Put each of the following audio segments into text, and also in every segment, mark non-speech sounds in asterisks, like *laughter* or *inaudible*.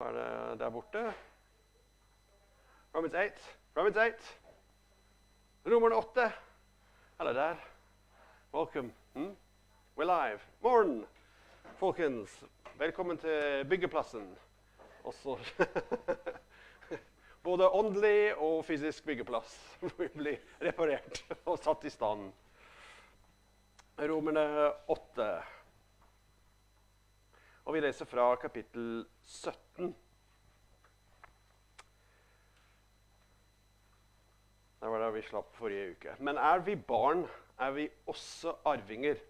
Er det der borte? Romans 8. Romans 8. Romerne 8. Eller der. Welcome. Hmm? We're live. Morgen, folkens. Velkommen til byggeplassen. Også *laughs* både åndelig og fysisk byggeplass. *laughs* Vi blir reparert og satt i stand. Romerne 8. Og vi leser fra kapittel 17. Det var der vi slapp forrige uke. Men er vi barn, er vi også arvinger.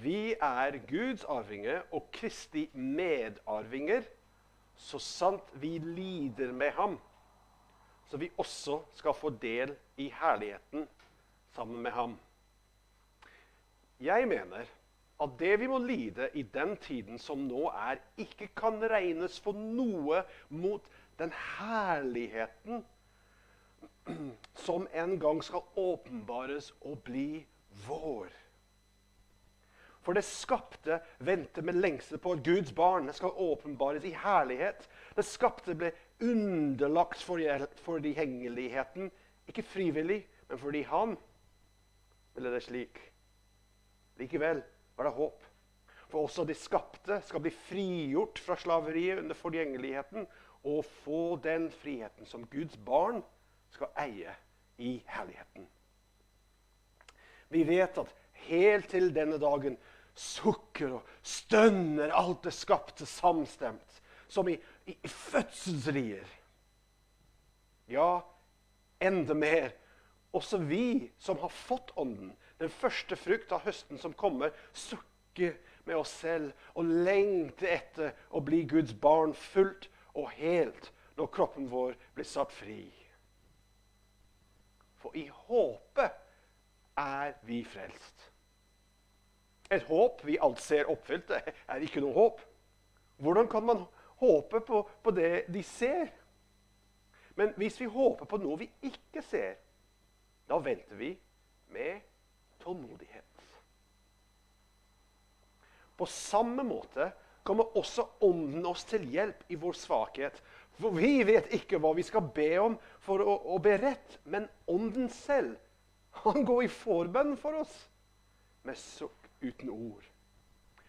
Vi er Guds arvinger og Kristi medarvinger, så sant vi lider med ham, så vi også skal få del i herligheten sammen med ham. Jeg mener at det vi må lide i den tiden som nå er, ikke kan regnes for noe mot den herligheten *clears throat* som en gang skal åpenbares og bli vår. For det skapte venter med lengsel på at Guds barn skal åpenbares i herlighet. Det skapte ble underlagt for, for de hengeligheten, ikke frivillig, men fordi han ville det slik. Likevel var det håp. For også de skapte skal bli frigjort fra slaveriet under forgjengeligheten og få den friheten som Guds barn skal eie i herligheten. Vi vet at helt til denne dagen sukker og stønner alt det skapte samstemt, som i, i, i fødselsrier. Ja, enda mer. Også vi som har fått Ånden, den første frukt av høsten som kommer, sukker med oss selv og lengter etter å bli Guds barn fullt og helt når kroppen vår blir satt fri. For i håpet er vi frelst. Et håp vi alt ser oppfylt, er ikke noe håp. Hvordan kan man håpe på, på det de ser? Men hvis vi håper på noe vi ikke ser, da venter vi med tålmodighet. På samme måte kommer også Ånden oss til hjelp i vår svakhet. For vi vet ikke hva vi skal be om for å, å be rett, men Ånden selv, han går i forbønn for oss med sukk uten ord.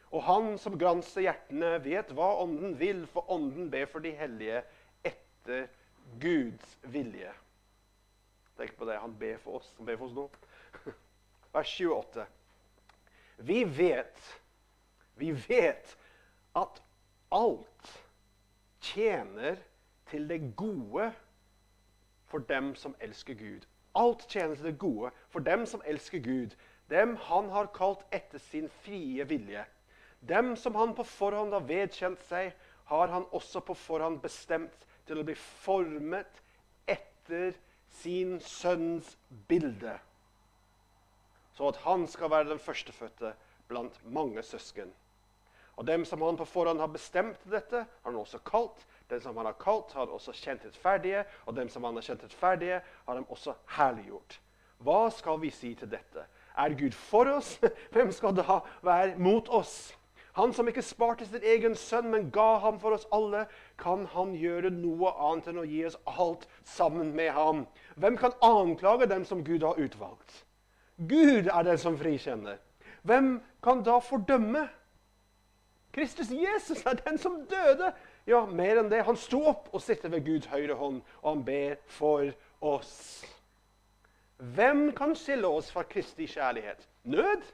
Og han som granser hjertene, vet hva Ånden vil, for Ånden ber for de hellige etter Guds vilje. Tenk på det. Han ber for oss. Han ber for oss nå *laughs* vers 28. Vi vet, vi vet at alt tjener til det gode for dem som elsker Gud. Alt tjener til det gode for dem som elsker Gud, dem han har kalt etter sin frie vilje. Dem som han på forhånd har vedkjent seg, har han også på forhånd bestemt til å bli formet etter sin sønns bilde så at han skal være den førstefødte blant mange søsken. Og dem som han på forhånd har bestemt dette, har han også kalt. Den som han har kalt, har også kjent rettferdige. Og dem som han har kjent rettferdige, har han også herliggjort. Hva skal vi si til dette? Er Gud for oss? *laughs* Hvem skal da være mot oss? Han som ikke sparte sin egen sønn, men ga ham for oss alle, kan han gjøre noe annet enn å gi oss alt sammen med ham? Hvem kan anklage dem som Gud har utvalgt? Gud er den som frikjenner. Hvem kan da fordømme? Kristus Jesus er den som døde. Ja, mer enn det. Han sto opp og sitter ved Guds høyre hånd, og han ber for oss. Hvem kan skille oss fra Kristi kjærlighet? Nød?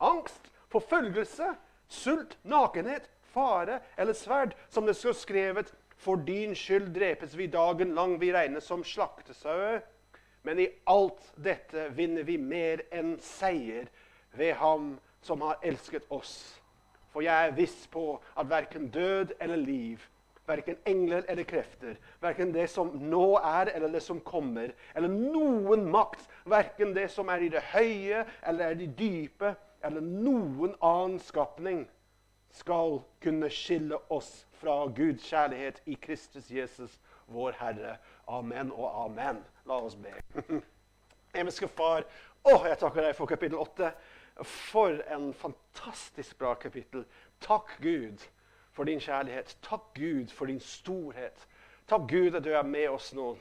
Angst? Forfølgelse? Sult? Nakenhet? Fare eller sverd? Som det står skrevet, for din skyld drepes vi dagen lang, vi regnes som slaktesauer. Men i alt dette vinner vi mer enn seier ved Ham som har elsket oss. For jeg er viss på at verken død eller liv, verken engler eller krefter, verken det som nå er eller det som kommer, eller noen makt, verken det som er i det høye eller i det dype, eller noen annen skapning, skal kunne skille oss fra Guds kjærlighet i Kristus Jesus, vår Herre. Amen og amen. La oss be. *laughs* Himmelske Far, å, jeg takker deg for kapittel 8. For en fantastisk bra kapittel. Takk, Gud, for din kjærlighet. Takk, Gud, for din storhet. Takk, Gud, at du er med oss nå.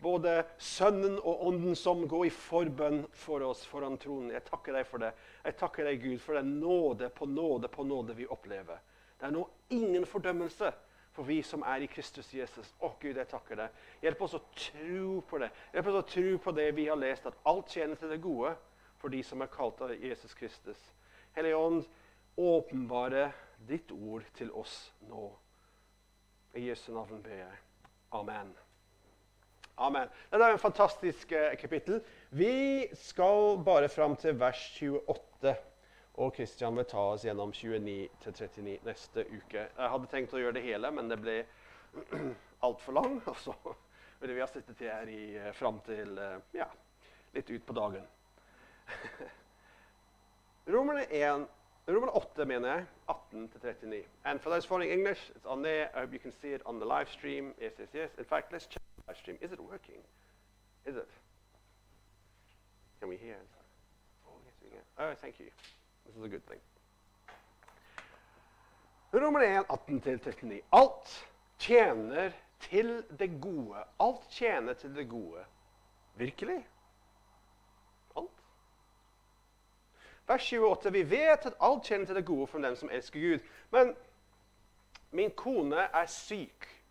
Både Sønnen og Ånden som går i forbønn for oss foran tronen. Jeg takker deg for det. Jeg takker deg, Gud, for den nåde på nåde på nåde vi opplever. Det er nå ingen fordømmelse for vi som er i Kristus Jesus. Å, Gud, jeg takker deg. Hjelp oss å tro på det. Hjelp oss å tro på det vi har lest, at alt tjener til det gode for de som er kalt av Jesus Kristus. Hellige Ånd, åpenbare ditt ord til oss nå. I Jesu navn ber jeg. Amen. Amen. Dette er en fantastisk eh, kapittel. Vi skal bare fram til vers 28. Og Kristian vil ta oss gjennom 29 39 neste uke. Jeg hadde tenkt å gjøre det hele, men det ble *clears throat* altfor lang. Og så ville vi ha sittet her i, eh, fram til eh, ja, litt ut på dagen. Romerne 1 Roman 8, mener jeg. 18-39. And for those following English, it's on there. I hope you can see it on the live stream. Yes, yes, yes. In fact, let's check the live stream. Is it working? Is it? Can we hear? Oh, yes, we can. Oh, thank you. This is a good thing. Romer 1, 18-39. Alt tjener til det gode. Alt tjener til det gode. Virkelig? Alt? Vers 28. Vi vet at alt tjener til det gode for dem som elsker Gud. Men min kone er syk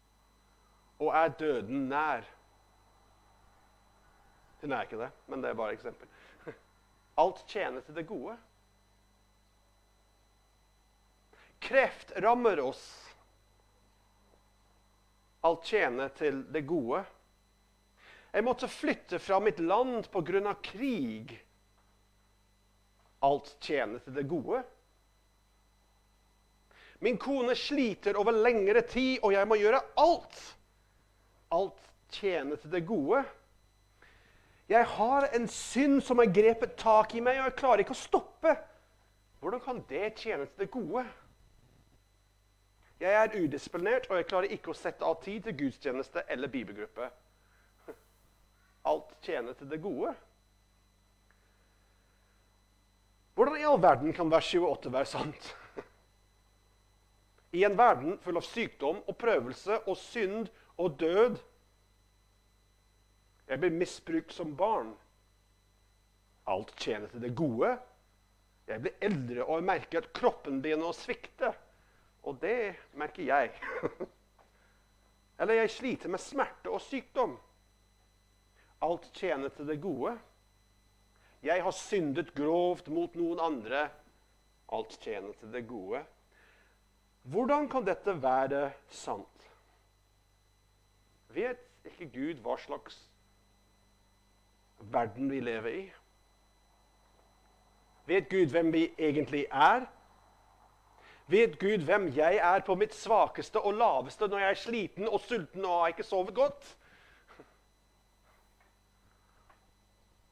og er døden nær. Hun er ikke det, men det er bare et eksempel. *laughs* Alt tjener til det gode. Kreft rammer oss. Alt tjener til det gode. Jeg måtte flytte fra mitt land pga. krig alt tjener til det gode. Min kone sliter over lengre tid, og jeg må gjøre alt. Alt tjener til det gode. Jeg har en synd som har grepet tak i meg, og jeg klarer ikke å stoppe. Hvordan kan det tjene til det gode? Jeg er udisiplinert, og jeg klarer ikke å sette av tid til gudstjeneste eller bibelgruppe. Alt tjener til det gode. Hvordan i all verden kan vers 28 være sant? I en verden full av sykdom og prøvelse og synd og død. Jeg blir misbrukt som barn. Alt tjener til det gode. Jeg blir eldre og jeg merker at kroppen begynner å svikte. Og det merker jeg. Eller jeg sliter med smerte og sykdom. Alt tjener til det gode. Jeg har syndet grovt mot noen andre. Alt tjener til det gode. Hvordan kan dette være sant? Vet ikke Gud hva slags verden vi lever i? Vet Gud hvem vi egentlig er? Vet Gud hvem jeg er på mitt svakeste og laveste når jeg er sliten og sulten og har ikke sovet godt?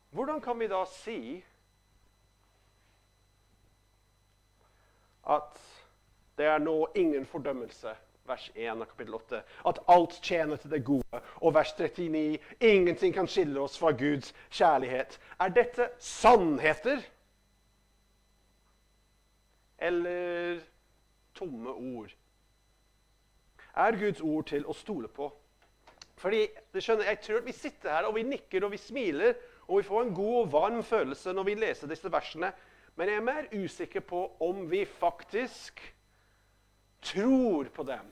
Hvordan kan vi da si at det er nå ingen fordømmelse, vers 1 av kapittel 8, at alt tjener til det gode, og vers 39, ingenting kan skille oss fra Guds kjærlighet. Er dette sannheter? Eller tomme ord? Er Guds ord til å stole på? Fordi, du skjønner, Jeg tror at vi sitter her og vi nikker og vi smiler og vi får en god og varm følelse når vi leser disse versene. Men jeg er mer usikker på om vi faktisk tror på dem.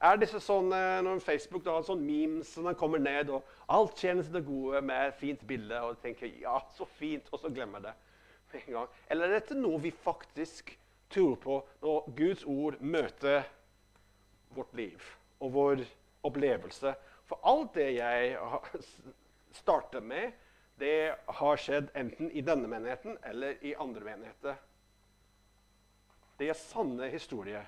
Er disse sånn, Når Facebook da har sånn memes som kommer ned, og alt tjener til det gode med fint bilde, og tenker ja, så fint, og så glemmer det med en gang. Eller er dette noe vi faktisk tror på når Guds ord møter vårt liv og vår opplevelse for alt det jeg starter med, det har skjedd enten i denne menigheten eller i andre menigheter. Det er sanne historier.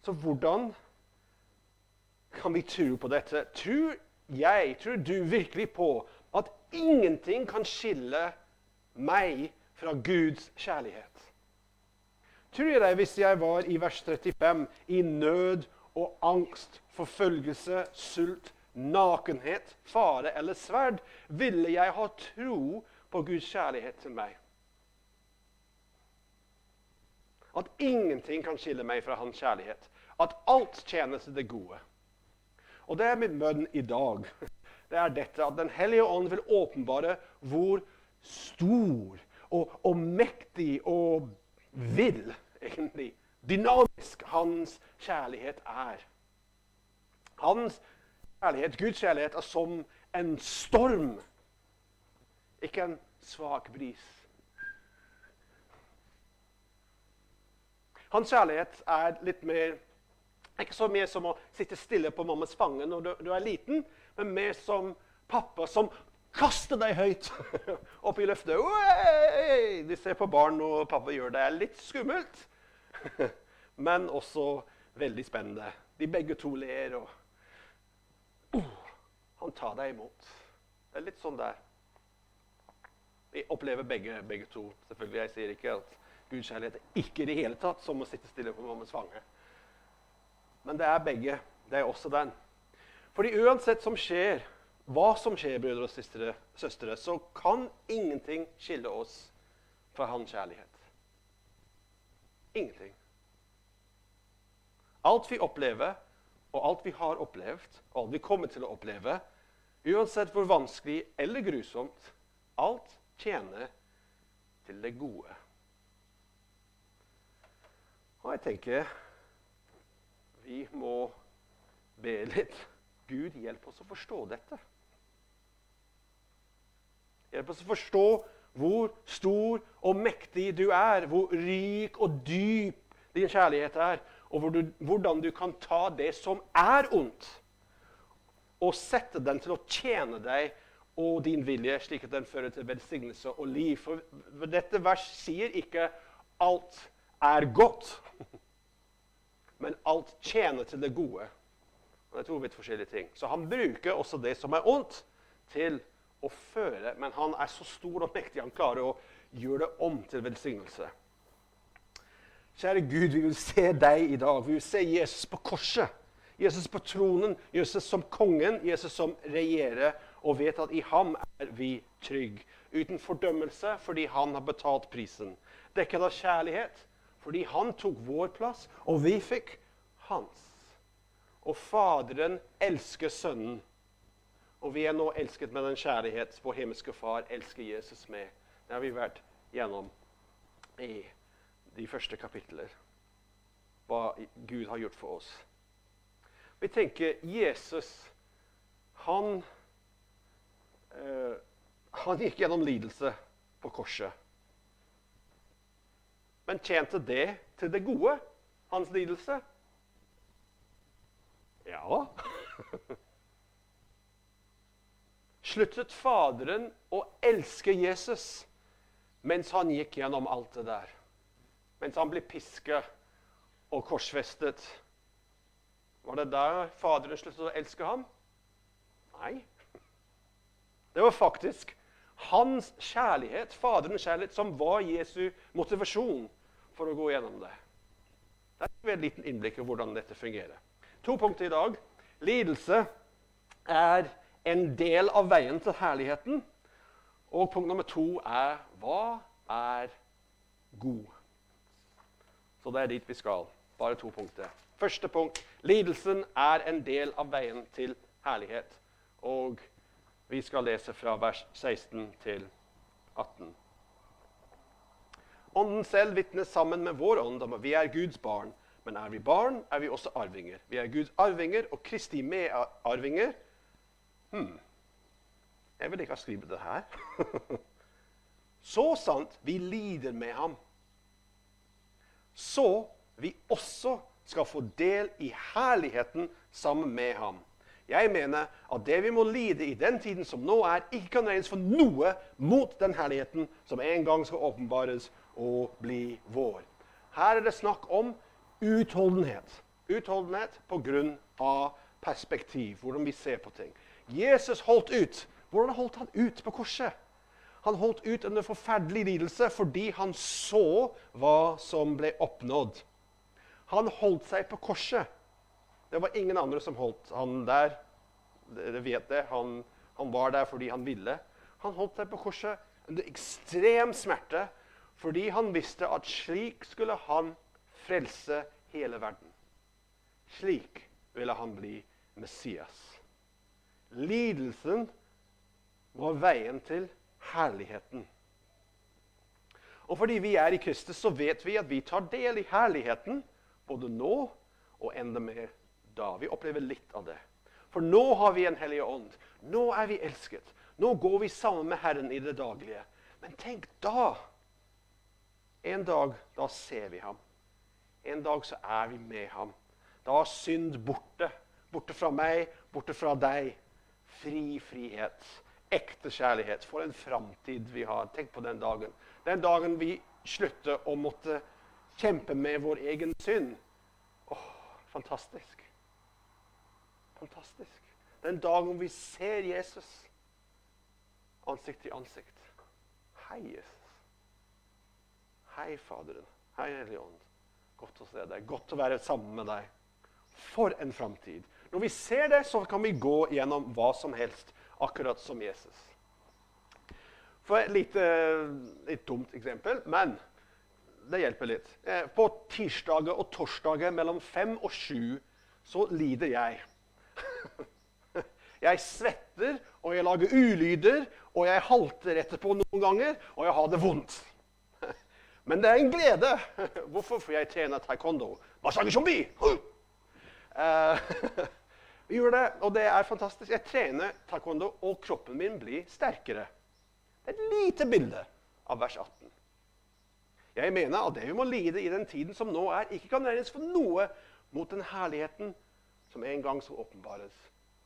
Så hvordan kan vi tro på dette? Tror jeg, tror du virkelig på at ingenting kan skille meg fra Guds kjærlighet? Tror jeg deg hvis jeg var i vers 35 i nød og angst, forfølgelse, sult, nakenhet, fare eller sverd, ville jeg ha tro på Guds kjærlighet til meg. At ingenting kan skille meg fra hans kjærlighet. At alt tjener til det gode. Og det er min bønn i dag. *laughs* Det er dette at Den hellige ånd vil åpenbare hvor stor og, og mektig og vill, egentlig, dynamisk hans kjærlighet er. Hans kjærlighet, Guds kjærlighet, er som en storm, ikke en svak bris. Hans kjærlighet er litt mer Ikke så mye som å sitte stille på mammas fange når du, du er liten, men mer som pappa som kaster deg høyt *laughs* opp i luftet. De ser på barn og pappa gjør det. Det er litt skummelt, *laughs* men også veldig spennende. De begge to ler, og oh, han tar deg imot. Det er litt sånn der. Vi opplever begge, begge to. Selvfølgelig, Jeg sier ikke at Guds kjærlighet er ikke i det hele tatt som å sitte stille på mammas fange. Men det er begge. Det er også den. Fordi uansett som skjer, hva som skjer, brødre og søstre, søstre, så kan ingenting skille oss fra hans kjærlighet. Ingenting. Alt vi opplever, og alt vi har opplevd, og alt vi kommer til å oppleve, uansett hvor vanskelig eller grusomt, alt tjener til det gode. Og jeg tenker vi må be litt. Gud, hjelp oss å forstå dette. Hjelp oss å forstå hvor stor og mektig du er, hvor rik og dyp din kjærlighet er, og hvor du, hvordan du kan ta det som er ondt, og sette den til å tjene deg og din vilje, slik at den fører til velsignelse og liv. For dette vers sier ikke alt er godt. Men alt tjener til det gode. Det er to vidt forskjellige ting. Så han bruker også det som er ondt, til å føre. Men han er så stor og mektig han klarer å gjøre det om til velsignelse. Kjære Gud, vi vil se deg i dag. Vi vil se Jesus på korset. Jesus på tronen, Jesus som kongen, Jesus som regjerer, og vet at i ham er vi trygge. Uten fordømmelse fordi han har betalt prisen. Dekket av kjærlighet fordi han tok vår plass, og vi fikk hans. Og Faderen elsker Sønnen. Og vi er nå elsket med den kjærlighet vår himmelske Far elsker Jesus med. Det har vi vært gjennom i de første kapitler. Hva Gud har gjort for oss. Vi tenker Jesus Han, øh, han gikk gjennom lidelse på korset. Men tjente det til det gode, hans lidelse? Ja. *laughs* Sluttet Faderen å elske Jesus mens han gikk gjennom alt det der? Mens han ble pisket og korsfestet? Var det der Faderen sluttet å elske ham? Nei. Det var faktisk hans kjærlighet, Faderens kjærlighet, som var Jesu motivasjon for å gå gjennom det. Det er et liten innblikk i hvordan dette fungerer. To punkter i dag. Lidelse er en del av veien til herligheten. Og punkt nummer to er hva er god? Så det er dit vi skal. Bare to punkter. Første punkt lidelsen er en del av veien til herlighet. Og vi skal lese fra vers 16 til 18. Ånden selv vitner sammen med vår ånd om at vi er Guds barn. Men er vi barn, er vi også arvinger. Vi er Guds arvinger og Kristi medarvinger. Hmm. Jeg vil ikke ha skrevet det her. *laughs* så sant vi lider med ham, så vi også skal få del i herligheten sammen med ham. Jeg mener at det vi må lide i den tiden som nå er, ikke kan regnes for noe mot den herligheten som en gang skal åpenbares og bli vår. Her er det snakk om utholdenhet. Utholdenhet pga. perspektiv, hvordan vi ser på ting. Jesus holdt ut. Hvordan holdt han ut på korset? Han holdt ut under forferdelig lidelse fordi han så hva som ble oppnådd. Han holdt seg på korset. Det var ingen andre som holdt han der. Dere vet det. Han, han var der fordi han ville. Han holdt seg på korset under ekstrem smerte Fordi han visste at slik skulle han frelse hele verden. Slik ville han bli Messias. Lidelsen var veien til herligheten. Og fordi vi er i Kristus, så vet vi at vi tar del i herligheten både nå og enda mer da. Vi opplever litt av det. For nå har vi en hellig ånd. Nå er vi elsket. Nå går vi sammen med Herren i det daglige. Men tenk da! En dag, da ser vi ham. En dag så er vi med ham. Da er synd borte. Borte fra meg, borte fra deg. Fri frihet. Ekte kjærlighet. For en framtid vi har. Tenk på den dagen. Den dagen vi slutter å måtte kjempe med vår egen synd. Åh, fantastisk. Fantastisk. Den dagen vi ser Jesus ansikt til ansikt. Hei, Jesus. Hei, Faderen. Hei, Hellige Ånd. Godt å se deg. Godt å være sammen med deg. For en framtid. Når vi ser det, så kan vi gå gjennom hva som helst, akkurat som Jesus. For et lite, litt dumt eksempel, men det hjelper litt. Eh, på tirsdager og torsdager mellom fem og sju så lider jeg. *laughs* Jeg svetter, og jeg lager ulyder, og jeg halter etterpå noen ganger, og jeg har det vondt. *laughs* Men det er en glede. *laughs* Hvorfor? For jeg trener taekwondo. Massage zombie! Vi gjør det, og det er fantastisk. Jeg trener taekwondo, og kroppen min blir sterkere. Det er et lite bilde av vers 18. Jeg mener at det vi må lide i den tiden som nå er, ikke kan regnes for noe mot den herligheten som en gang skal åpenbares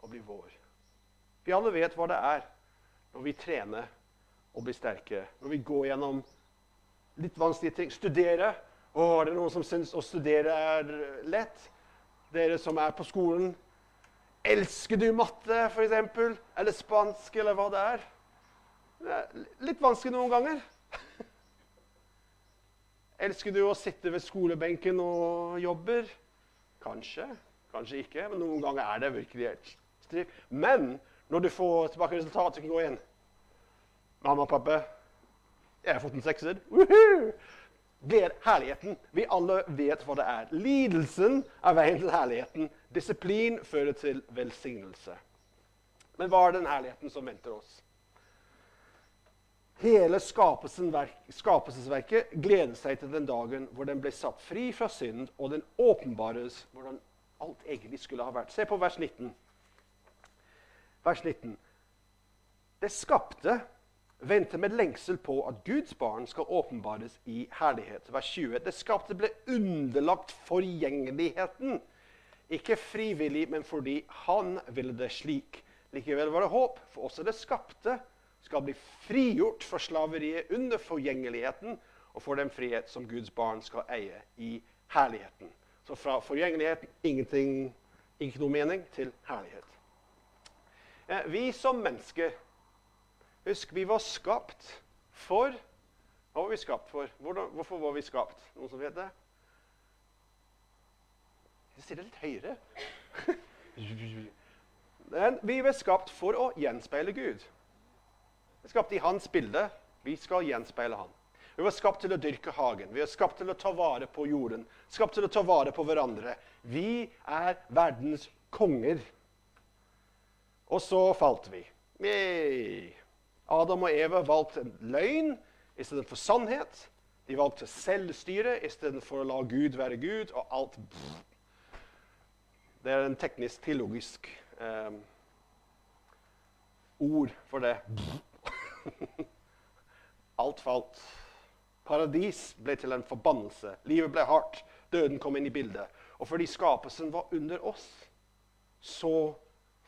og bli vår. Vi alle vet hva det er når vi trener og blir sterke. Når vi går gjennom litt vanskelige ting. Studere. Å, er det noen som syns å studere er lett? Dere som er på skolen. Elsker du matte, f.eks.? Eller spansk, eller hva det er? Det er litt vanskelig noen ganger. *laughs* Elsker du å sitte ved skolebenken og jobber? Kanskje. Kanskje ikke. Men noen ganger er det virkelig helt striv. Men når du får tilbake resultatet, kan du gå inn. Mamma og pappa, jeg har fått en sekser. Gled herligheten. Vi alle vet hva det er. Lidelsen er veien til herligheten. Disiplin fører til velsignelse. Men hva er den herligheten som venter oss? Hele skapelsesverket gleder seg til den dagen hvor den ble satt fri fra synd, og den åpenbares hvordan alt egentlig skulle ha vært. Se på vers 19 vers 19. Det skapte venter med lengsel på at Guds barn skal åpenbares i herlighet. Vers 20. Det skapte ble underlagt forgjengeligheten. Ikke frivillig, men fordi han ville det slik. Likevel var det håp, for også det skapte skal bli frigjort fra slaveriet under forgjengeligheten og for den frihet som Guds barn skal eie i herligheten. Så fra forgjengeligheten ingenting, ikke noe mening, til herlighet. Eh, vi som mennesker Husk, vi var skapt for Hva var vi skapt for? Hvordan, hvorfor var vi skapt? Noen som vet det? Jeg sier det litt høyere. *laughs* Men vi ble skapt for å gjenspeile Gud. Vi er skapt i hans bilde. Vi skal gjenspeile han. Vi var skapt til å dyrke hagen. Vi er skapt til å ta vare på jorden. Skapt til å ta vare på hverandre. Vi er verdens konger. Og så falt vi. Yay. Adam og Eva valgte løgn istedenfor sannhet. De valgte selvstyre istedenfor å la Gud være Gud, og alt Det er en teknisk, teologisk um, ord for det. alt falt. Paradis ble til en forbannelse. Livet ble hardt. Døden kom inn i bildet. Og fordi skapelsen var under oss, så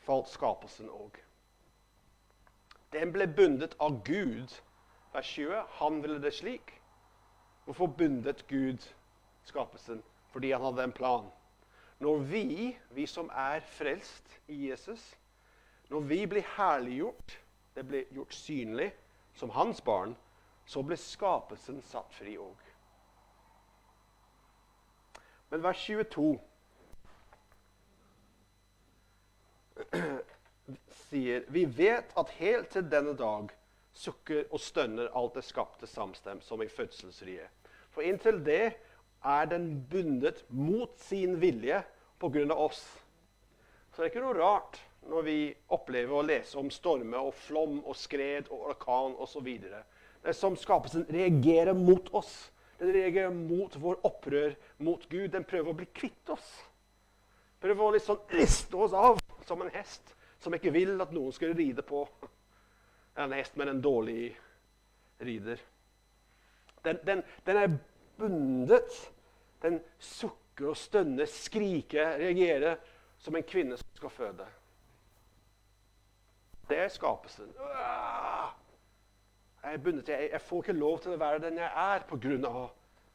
falt skapelsen òg. Den ble bundet av Gud. Vers 20. Han ville det slik. Hvorfor bundet Gud skapelsen? Fordi han hadde en plan. Når vi, vi som er frelst i Jesus, når vi blir herliggjort, det blir gjort synlig som hans barn, så blir skapelsen satt fri òg. Men vers 22 sier vi vet at helt til denne dag sukker og stønner alt det skapte samstemt, som i fødselsriet. For inntil det er den bundet mot sin vilje pga. oss. Så det er ikke noe rart når vi opplever å lese om stormer og flom og skred og orkan osv. Det som skapelsen reagerer mot oss. Den reagerer mot vår opprør mot Gud. Den prøver å bli kvitt oss. Prøver å sånn riste oss av som en hest som ikke vil at noen skal ride på. En hest med en dårlig rider. Den, den, den er bundet. Den sukker og stønner, skriker, reagerer som en kvinne som skal føde. Det er skapelsen. Jeg er bundet. Jeg, jeg får ikke lov til å være den jeg er pga.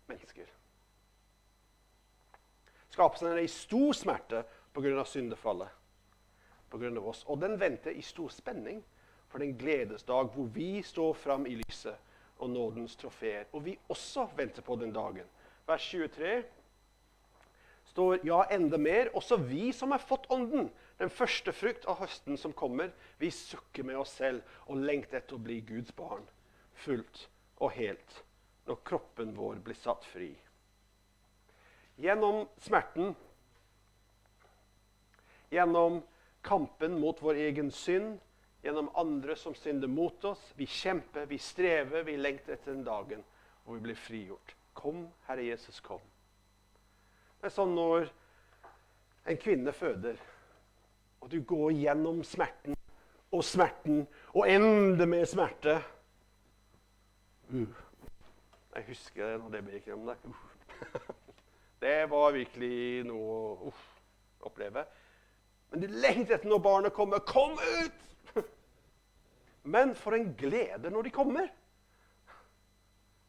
mennesker. Skapelsen er i stor smerte pga. syndefallet. Av oss. Og den venter i stor spenning for den gledesdag hvor vi står fram i lyset og nådens trofeer. Og vi også venter på den dagen. Vers 23 står ja, enda mer. Også vi som har fått Ånden, den første frukt av høsten som kommer, vi sukker med oss selv og lengter etter å bli Guds barn, fullt og helt, når kroppen vår blir satt fri. Gjennom smerten, gjennom kampen mot vår egen synd, gjennom andre som synder mot oss. Vi kjemper, vi strever, vi lengter etter den dagen hvor vi blir frigjort. Kom, Herre Jesus, kom. Det er sånn når en kvinne føder, og du går gjennom smerten og smerten og ender med smerte. Uh. Jeg husker det når det ble gjennom der. Uh. *laughs* Det var virkelig noe å uh, oppleve. Men de etter når barnet kommer. Kom ut! Men for en glede når de kommer.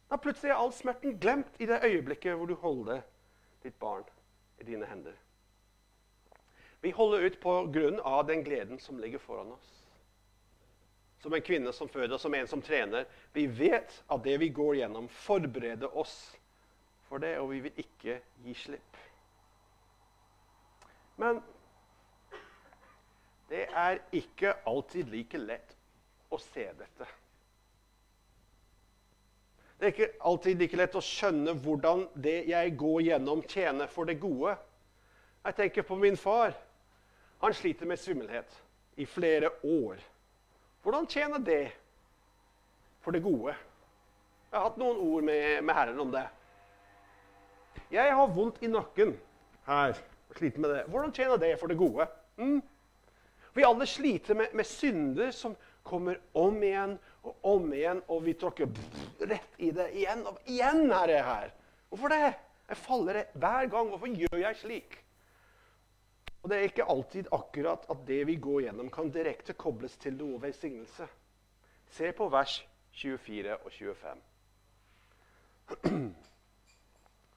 Da plutselig er all smerten glemt i det øyeblikket hvor du holder ditt barn i dine hender. Vi holder ut på grunn av den gleden som ligger foran oss. Som en kvinne som føder, som en som trener. Vi vet at det vi går gjennom, forbereder oss for det, og vi vil ikke gi slipp. Men det er ikke alltid like lett å se dette. Det er ikke alltid like lett å skjønne hvordan det jeg går gjennom, tjener for det gode. Jeg tenker på min far. Han sliter med svimmelhet i flere år. Hvordan tjener det for det gode? Jeg har hatt noen ord med, med Herren om det. Jeg har vondt i nakken her. sliter med det. Hvordan tjener det for det gode? Mm? Vi alle sliter med, med, synder som kommer om igjen og om igjen, og vi tråkker rett i det igjen og igjen. er jeg her. Hvorfor det? Jeg faller hver gang. Hvorfor gjør jeg slik? Og Det er ikke alltid akkurat at det vi går gjennom, kan direkte kobles til noe velsignelse. Se på vers 24 og 25. *clears throat*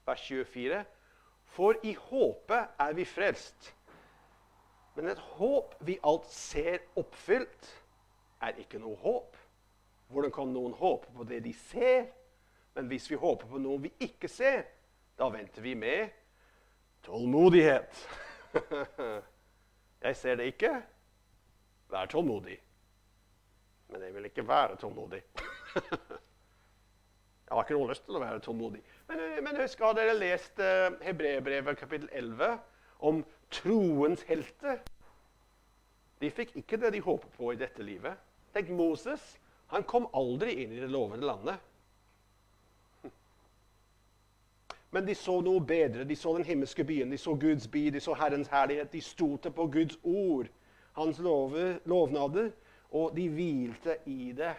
Vers 24. For i håpet er vi frelst. Men et håp vi alt ser oppfylt, er ikke noe håp. Hvordan kan noen håpe på det de ser? Men hvis vi håper på noe vi ikke ser, da venter vi med tålmodighet. *laughs* jeg ser det ikke. Vær tålmodig. Men jeg vil ikke være tålmodig. *laughs* jeg har ikke noe lyst til å være tålmodig. Men, men husk, har dere lest uh, Hebreerbrevet kapittel 11? Om troens helter. De fikk ikke det de håpet på i dette livet. Tenk Moses. Han kom aldri inn i det lovende landet. *laughs* Men de så noe bedre. De så den himmelske byen, de så Guds by, de så Herrens herlighet. De stolte på Guds ord, hans love, lovnader, og de hvilte i det.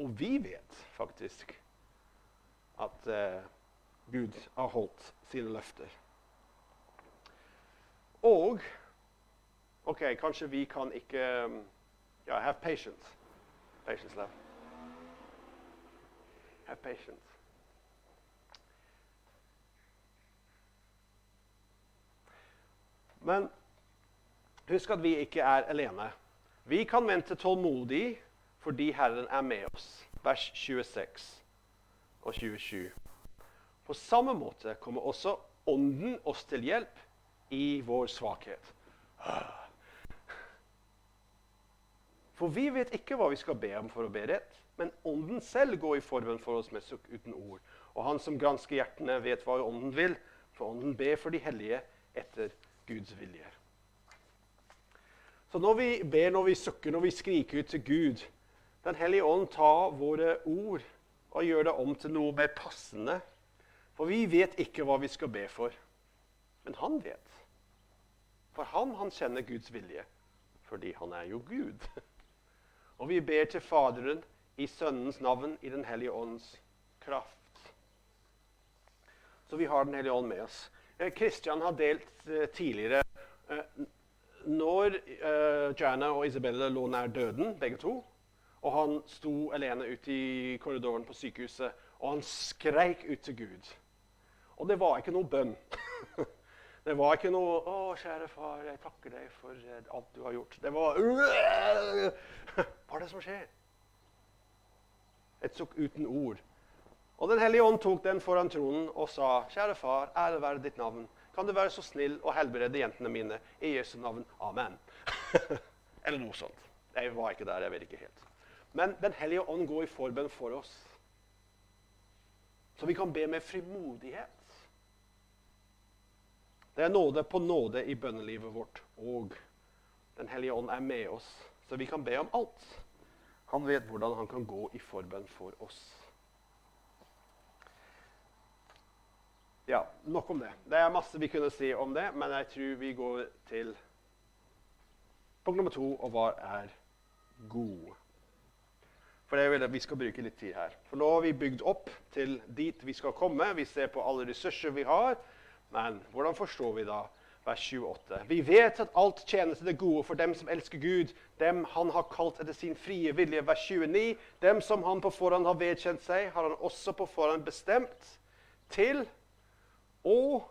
Og vi vet faktisk at uh, Gud har holdt sine løfter. Og OK, kanskje vi kan ikke um, Ja, have patience. Patience, love. Have patience. Men husk at vi ikke er alene. Vi kan vente tålmodig fordi Herren er med oss. Vers 26 og 27. På samme måte kommer også Ånden oss til hjelp i vår svakhet. For vi vet ikke hva vi skal be om for å be rett, Men Ånden selv går i forbønn for oss med sukk uten ord. Og han som gransker hjertene, vet hva Ånden vil, for Ånden ber for de hellige etter Guds vilje. Så når vi ber, når vi sukker, når vi skriker ut til Gud Den hellige ånd tar våre ord og gjør det om til noe mer passende. For vi vet ikke hva vi skal be for. Men han vet. For han, han kjenner Guds vilje. Fordi han er jo Gud. *laughs* Og vi ber til Faderen i Sønnens navn, i Den hellige ånds kraft. Så vi har Den hellige ånd med oss. Kristian har delt uh, tidligere uh, Når Jana og Isabella lå nær døden, begge to, og han sto alene ute i korridoren på sykehuset, og han skreik ut til Gud. Og det var ikke noe bønn. *laughs* det var ikke noe 'Å, kjære far, jeg takker deg for alt du har gjort.' Det var *laughs* Hva er det som skjer? Et sukk uten ord. Og Den hellige ånd tok den foran tronen og sa, 'Kjære far, ære være ditt navn.' Kan du være så snill å helbrede jentene mine i Jesu navn? Amen. *laughs* Eller noe sånt. Jeg var ikke der, jeg vet ikke helt. Men Den hellige ånd går i forbønn for oss. Så vi kan be med frimodighet. Det er nåde på nåde i bønnelivet vårt. Og Den hellige ånd er med oss, så vi kan be om alt. Han vet hvordan han kan gå i forbønn for oss. Ja, nok om det. Det er masse vi kunne si om det, men jeg tror vi går til punkt nummer to, og hva er god? For det vil jeg, Vi skal bruke litt tid her. For nå har vi bygd opp til dit vi skal komme. Vi ser på alle ressurser vi har. Men hvordan forstår vi da vers 28? Vi vet at alt tjener til det gode for dem som elsker Gud, dem han har kalt etter sin frie vilje. Vers 29. Dem som han på forhånd har vedkjent seg, har han også på forhånd bestemt til å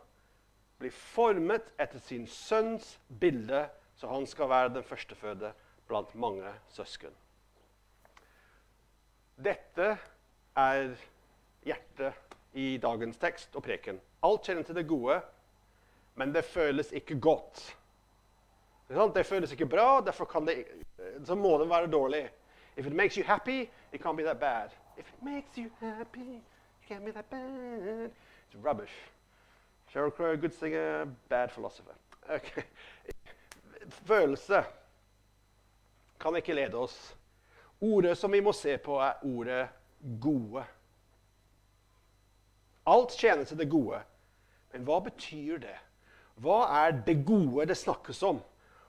bli formet etter sin sønns bilde, så han skal være den førstefødte blant mange søsken. Dette er hjertet i dagens tekst og preken. Alt kjenner til det gode, men det føles ikke godt. Det føles ikke bra, derfor det, så må det være dårlig. If it makes you happy, it can't be that bad. If it makes you happy, it can't be that bad. It's rubbish. Sheryl Crow, good singer, bad philosopher. Okay. Følelse kan ikke lede oss. Ordet som vi må se på, er ordet 'gode'. Alt tjener til det gode. Men hva betyr det? Hva er det gode det snakkes om?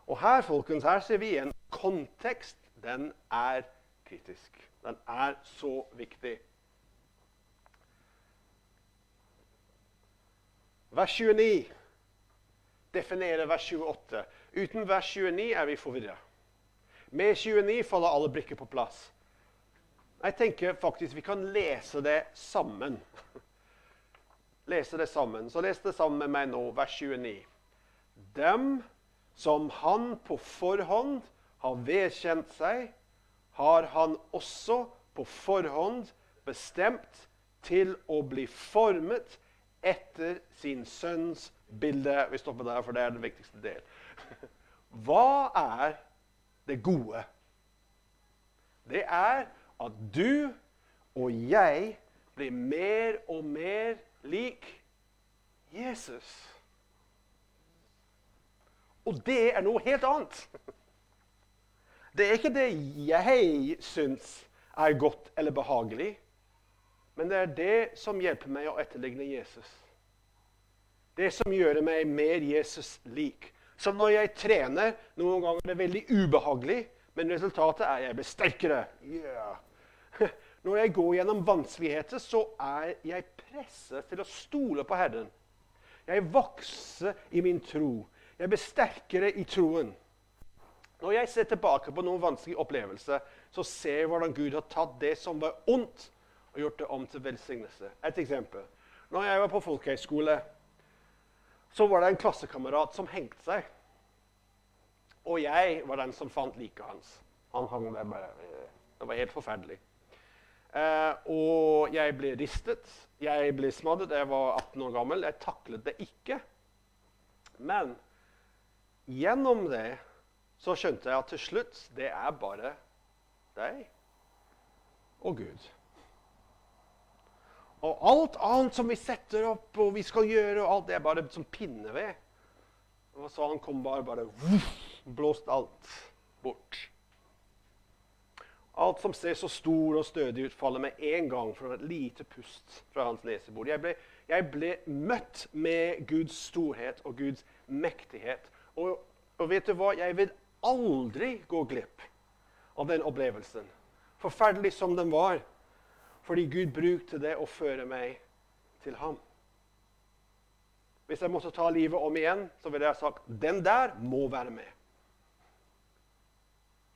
Og her folkens, her ser vi en kontekst. Den er kritisk. Den er så viktig. Vers 29 definerer vers 28. Uten vers 29 er vi forvirra. Med 29 faller alle brikker på plass. Jeg tenker faktisk vi kan lese det sammen. *laughs* Lese det sammen. Så les det sammen med meg nå, vers 29. Dem som han på forhånd har vedkjent seg, har han også på forhånd bestemt til å bli formet etter sin sønns bilde. Vi stopper der, for det er den viktigste del. *laughs* Hva er det gode? Det er at du og jeg blir mer og mer lik Jesus. Og det er noe helt annet. *laughs* Det er ikke det jeg syns er godt eller behagelig. Men det er det som hjelper meg å etterligne Jesus. Det som gjør meg mer Jesus lik. Som når jeg trener, noen ganger er det veldig ubehagelig, men resultatet er at jeg blir sterkere. Yeah. Når jeg går gjennom vanskeligheter, så er jeg presset til å stole på Herren. Jeg vokser i min tro. Jeg blir sterkere i troen. Når jeg ser tilbake på noen vanskelige opplevelser, så ser jeg hvordan Gud har tatt det som var ondt, og gjort det om til velsignelse. Et eksempel. Når jeg var på folkehøyskole, så var det en klassekamerat som hengte seg. Og jeg var den som fant liket hans. Han hang der bare. Det var helt forferdelig. Eh, og jeg ble ristet. Jeg ble smadret. Jeg var 18 år gammel. Jeg taklet det ikke. Men gjennom det så skjønte jeg at til slutt det er bare deg. og Gud. Og alt annet som vi setter opp og vi skal gjøre, og alt det er bare som pinneved. Og så han kom bare, bare blåst alt bort. Alt som ser så stor og stødig ut, faller med en gang fra et lite pust fra hans nesebord. Jeg ble, jeg ble møtt med Guds storhet og Guds mektighet. Og, og vet du hva? Jeg vil aldri gå glipp av den opplevelsen. Forferdelig som den var. Fordi Gud brukte det å føre meg til ham. Hvis jeg måtte ta livet om igjen, så ville jeg sagt den der må være med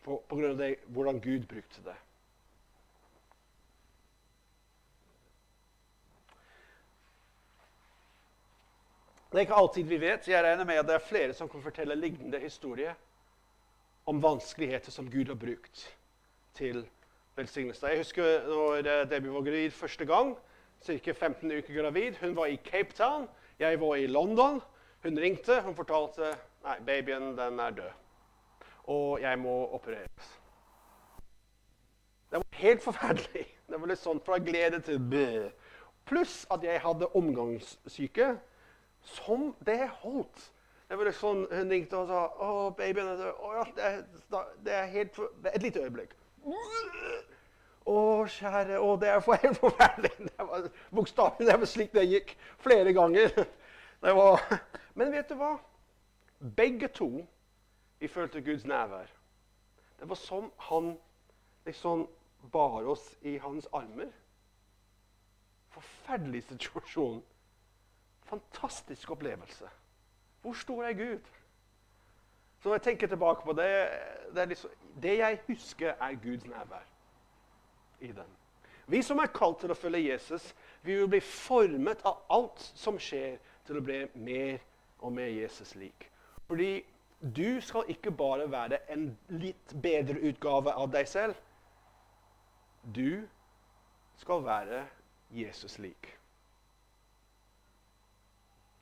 på, på grunn av det, hvordan Gud brukte det. Det er ikke alltid vi vet. Jeg regner med at det er flere som kan fortelle lignende historier om vanskeligheter som Gud har brukt til velsignelse. Jeg husker når Debbie var gravid første gang. Ca. 15 uker gravid. Hun var i Cape Town. Jeg var i London. Hun ringte. Hun fortalte nei, babyen den er død og jeg må opereres. Det var helt forferdelig. Det var litt sånn fra glede til bø. Pluss at jeg hadde omgangssyke som det holdt. Det var litt sånn, Hun ringte og sa å, babyen er død. Det, er helt for, Et lite øyeblikk. Å, kjære Å, det er helt forferdelig. *laughs* Det var bokstavelig det var slik det gikk flere ganger. *laughs* Det var, men vet du hva? Begge to vi følte Guds nærvær. Det var som han liksom bar oss i hans armer. Forferdelig situasjon. Fantastisk opplevelse. Hvor stor er Gud? Så når jeg tenker tilbake på det, det, liksom, det jeg husker, er Guds nærvær i den. Vi som er kalt til å følge Jesus, vi vil bli formet av alt som skjer, til å bli mer og mer Jesus lik. Fordi du skal ikke bare være en litt bedre utgave av deg selv. Du skal være Jesus lik.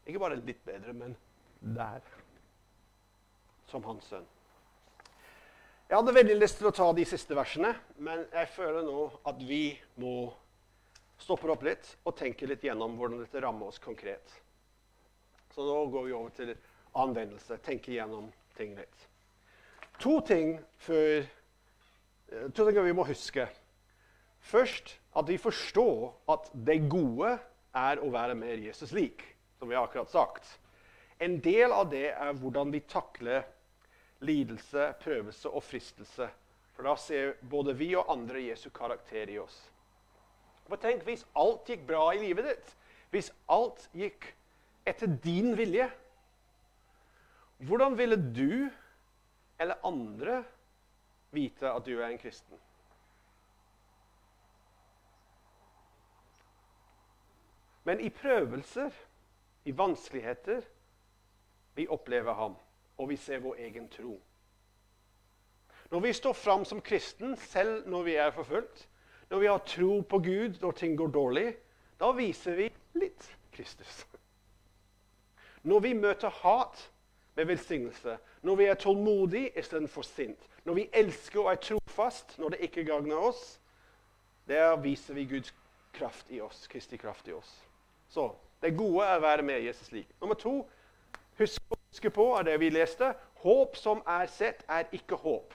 Ikke bare litt bedre, men der. Som hans sønn. Jeg hadde veldig lyst til å ta de siste versene, men jeg føler nå at vi må stoppe opp litt og tenke litt gjennom hvordan dette rammer oss konkret. Så nå går vi over til anvendelse. Tenke gjennom ting litt. To ting før eh, To ting vi må huske. Først at vi forstår at det gode er å være mer Jesus lik, som vi har akkurat sagt. En del av det er hvordan vi takler lidelse, prøvelse og fristelse. For da ser både vi og andre Jesu karakter i oss. For tenk hvis alt gikk bra i livet ditt, hvis alt gikk etter din vilje hvordan ville du eller andre vite at du er en kristen? Men i prøvelser, i vanskeligheter, vi opplever ham, og vi ser vår egen tro. Når vi står fram som kristen, selv når vi er forfulgt, når vi har tro på Gud når ting går dårlig, da viser vi litt Kristus. Når vi møter hat, med velsignelse. Når vi er tålmodige istedenfor sint. Når vi elsker og er trofast når det ikke gagner oss. Der viser vi Guds kraft i oss, Kristi kraft i oss. Så det gode er å være med Jesus lik. Nummer to, husk, husk på av det vi leste. Håp som er sett, er ikke håp.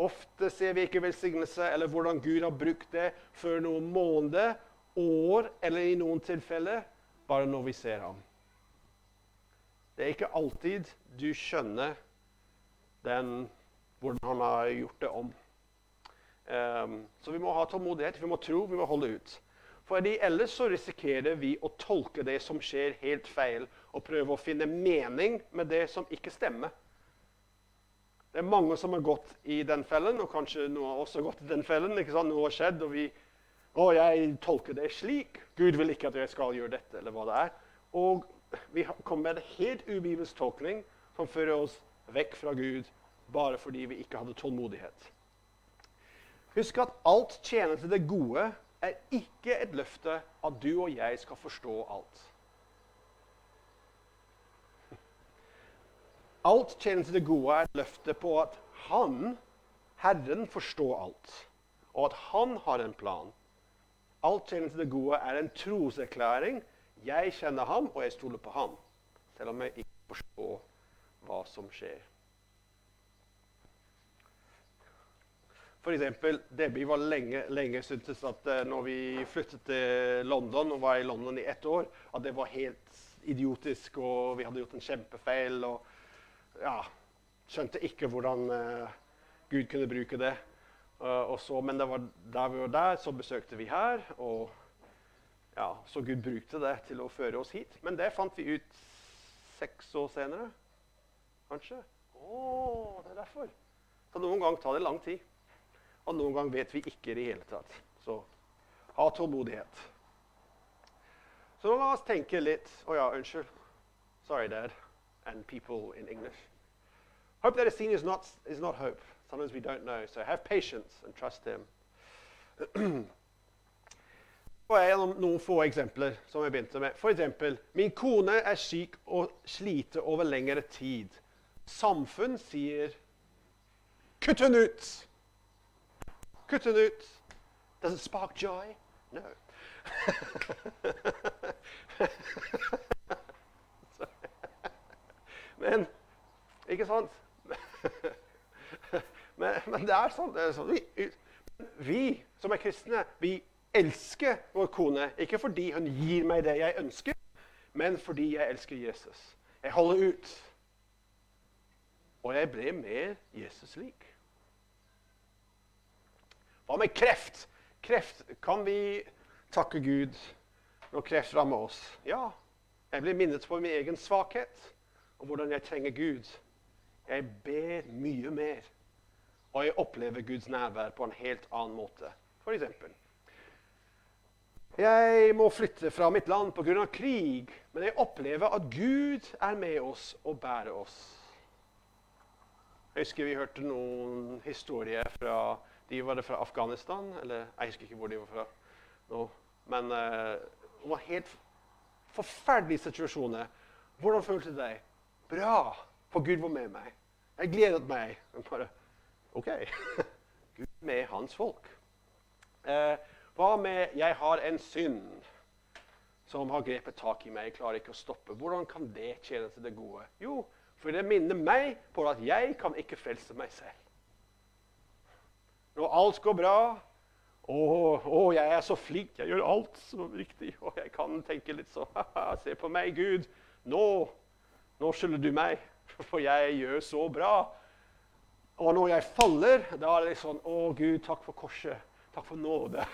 Ofte ser vi ikke velsignelse eller hvordan Gud har brukt det før noen måneder, år eller i noen tilfeller bare når vi ser ham. Det er ikke alltid du skjønner den, hvordan han har gjort det om. Um, så vi må ha tålmodighet, vi må tro, vi må holde ut. For ellers så risikerer vi å tolke det som skjer, helt feil, og prøve å finne mening med det som ikke stemmer. Det er mange som har gått i den fellen, og kanskje noen har også gått i den fellen. ikke sant? Noe har skjedd, og vi Å, jeg tolker det slik. Gud vil ikke at jeg skal gjøre dette, eller hva det er. Og vi kommer med en helt ubibelsk tolkning som fører oss vekk fra Gud bare fordi vi ikke hadde tålmodighet. Husk at alt tjener til det gode er ikke et løfte at du og jeg skal forstå alt. Alt tjener til det gode er et løfte på at Han, Herren, forstår alt. og at han har en plan. Alt tjener til det gode er en troserklæring. Jeg kjenner ham, og jeg stoler på ham, selv om jeg ikke forstår hva som skjer. For eksempel, Debbie var lenge, lenge syntes at uh, når vi flyttet til London og var i London i ett år, at det var helt idiotisk, og vi hadde gjort en kjempefeil. Og ja, skjønte ikke hvordan uh, Gud kunne bruke det. Uh, så, men det var der vi var der, så besøkte vi her. Og ja, så Gud brukte det til å føre oss hit. Men det fant vi ut seks år senere. Kanskje. Å, det er derfor. Så noen ganger tar det lang tid. Og noen ganger vet vi ikke i det hele tatt. Så ha tålmodighet. Så la oss tenke litt Å oh ja, unnskyld. Sorry, Dad. And people in English. Hope that a scene is not, is not hope. Sometimes we don't know. So have patience and trust Him. *clears throat* Og jeg gjennom noen få eksempler som jeg begynte med. Eksempel, min kone er syk og sliter over lengre tid. Samfunn sier 'kutt henne ut'. Kutt henne ut. Does it spark joy? No. *laughs* men Ikke sant? *laughs* men, men, det er sånn. Det er sånn. Vi, vi, som er kristne, vi elsker vår kone. Ikke fordi hun gir meg det jeg ønsker, men fordi jeg elsker Jesus. Jeg holder ut. Og jeg ble mer Jesus lik. Hva med kreft? Kreft kan vi takke Gud når kreft rammer oss. Ja, jeg blir minnet på min egen svakhet og hvordan jeg trenger Gud. Jeg ber mye mer, og jeg opplever Guds nærvær på en helt annen måte. For eksempel. Jeg må flytte fra mitt land pga. krig, men jeg opplever at Gud er med oss og bærer oss. Jeg husker vi hørte noen historier fra de var det fra Afghanistan. Eller jeg husker ikke hvor de var fra. nå. Men uh, det var helt forferdelige situasjoner. Hvordan følte du deg? Bra, for Gud var med meg. Jeg gledet meg. Bare, OK. *laughs* Gud med hans folk. Uh, hva med 'jeg har en synd' som har grepet tak i meg, jeg klarer ikke å stoppe. Hvordan kan det tjene til det gode? Jo, for det minner meg på at jeg kan ikke frelse meg selv. Når alt går bra å, å, jeg er så flink, jeg gjør alt så riktig. Og jeg kan tenke litt så Se på meg, Gud. Nå, nå skylder du meg, for jeg gjør så bra. Og når jeg faller, da er det litt sånn Å, Gud, takk for korset. Takk for nåde.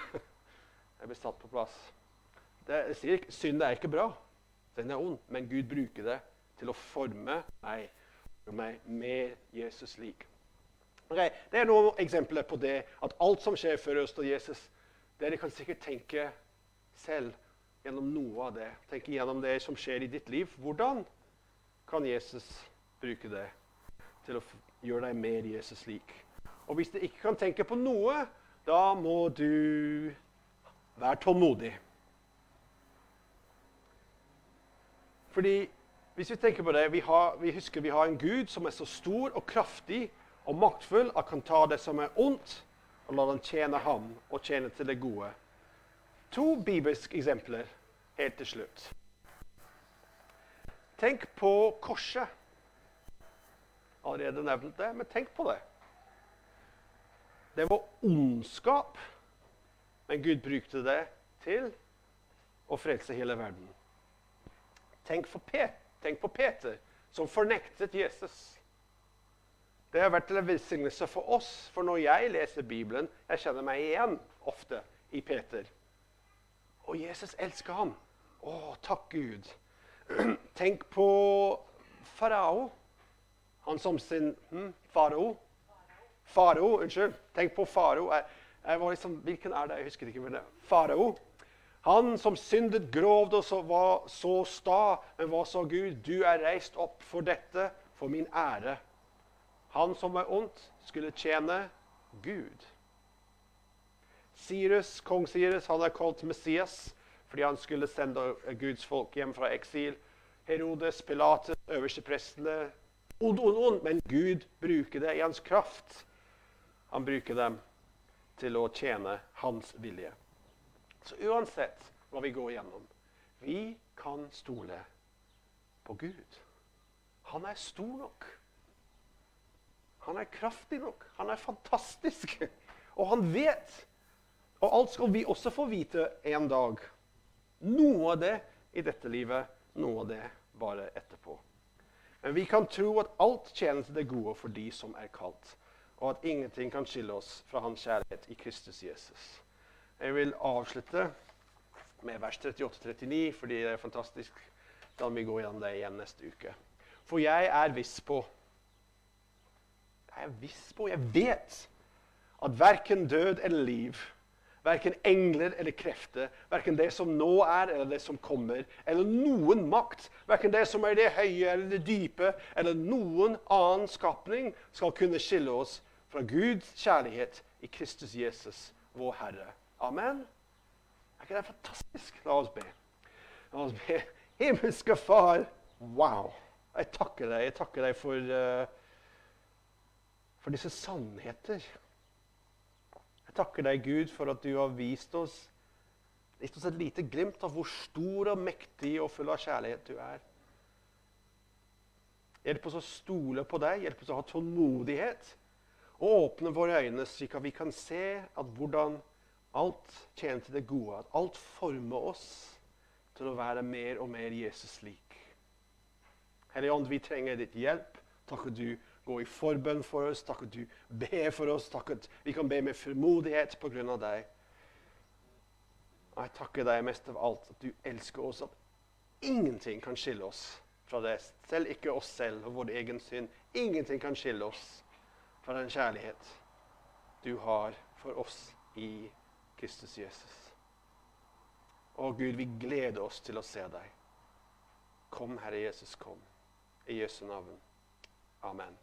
Jeg blir satt på plass. Det, sier ikke, Synd er ikke bra. Den er ond. Men Gud bruker det til å forme meg, meg mer Jesus lik. Okay, det er noen eksempler på det at alt som skjer før oss til Jesus, dere kan sikkert tenke selv gjennom noe av det. Tenke gjennom det som skjer i ditt liv. Hvordan kan Jesus bruke det til å gjøre deg mer Jesus lik? Og hvis du ikke kan tenke på noe, da må du være tålmodig. Fordi hvis vi tenker på det, vi, har, vi husker vi har en Gud som er så stor og kraftig og maktfull at kan ta det som er ondt, og la den tjene ham og tjene til det gode. To bibelske eksempler helt til slutt. Tenk på korset. Allerede nevnt det, men tenk på det. Det var ondskap, men Gud brukte det til å frelse hele verden. Tenk, tenk på Peter, som fornektet Jesus. Det har vært en velsignelse for oss, for når jeg leser Bibelen, jeg kjenner meg igjen ofte i Peter. Og Jesus elsker ham. Å, takk Gud. *clears throat* Tenk på farao. Han som sin hm, farao. Farao, unnskyld. Tenk på farao. Jeg, var liksom, hvilken er det? Jeg husker ikke. men det. Farao. Han som syndet grovt og så var så sta, men hva sa Gud? Du er reist opp for dette, for min ære. Han som var ondt, skulle tjene Gud. Cyrus, Kong Cyrus han er kalt Messias fordi han skulle sende Guds folk hjem fra eksil. Herodes, Pilates, øversteprestene Ond, ond, ond, men Gud bruker det i hans kraft. Han bruker dem til å tjene hans vilje. Så uansett hva vi går igjennom, vi kan stole på Gud. Han er stor nok. Han er kraftig nok. Han er fantastisk. *laughs* Og han vet. Og alt skal vi også få vite en dag. Noe av det i dette livet, noe av det bare etterpå. Men vi kan tro at alt tjener til det gode for de som er kalt, og at ingenting kan skille oss fra hans kjærlighet i Kristus Jesus. Jeg vil avslutte med vers 38-39, fordi det er fantastisk. Da vi går gjennom det igjen neste uke. For jeg er viss på Jeg er viss på, jeg vet at verken død eller liv Verken engler eller krefter, verken det som nå er eller det som kommer, eller noen makt, verken det som er det høye eller det dype, eller noen annen skapning, skal kunne skille oss fra Guds kjærlighet i Kristus Jesus, vår Herre. Amen. Er ikke det fantastisk? La oss be. La oss be. Himmelske Far, wow. Jeg takker deg. Jeg takker deg for, uh, for disse sannheter Jeg takker deg, Gud, for at du har vist oss, vist oss et lite glimt av hvor stor og mektig og full av kjærlighet du er. Hjelp oss å stole på deg, hjelp oss å ha tålmodighet. Og åpne våre øyne, slik at vi kan se at hvordan alt tjener til det gode. At alt former oss til å være mer og mer Jesus lik. Hellige Ånd, vi trenger ditt hjelp. Takk at du går i forbønn for oss. Takk at du ber for oss. Takk at vi kan be med frimodighet av deg. Jeg takker deg mest av alt at du elsker oss, at ingenting kan skille oss fra det. Selv ikke oss selv og vår egen synd. Ingenting kan skille oss fra den kjærlighet du har for oss i Kristus Jesus. Å Gud, vi gleder oss til å se deg. Kom, Herre Jesus, kom. I Jesu navn. Amen.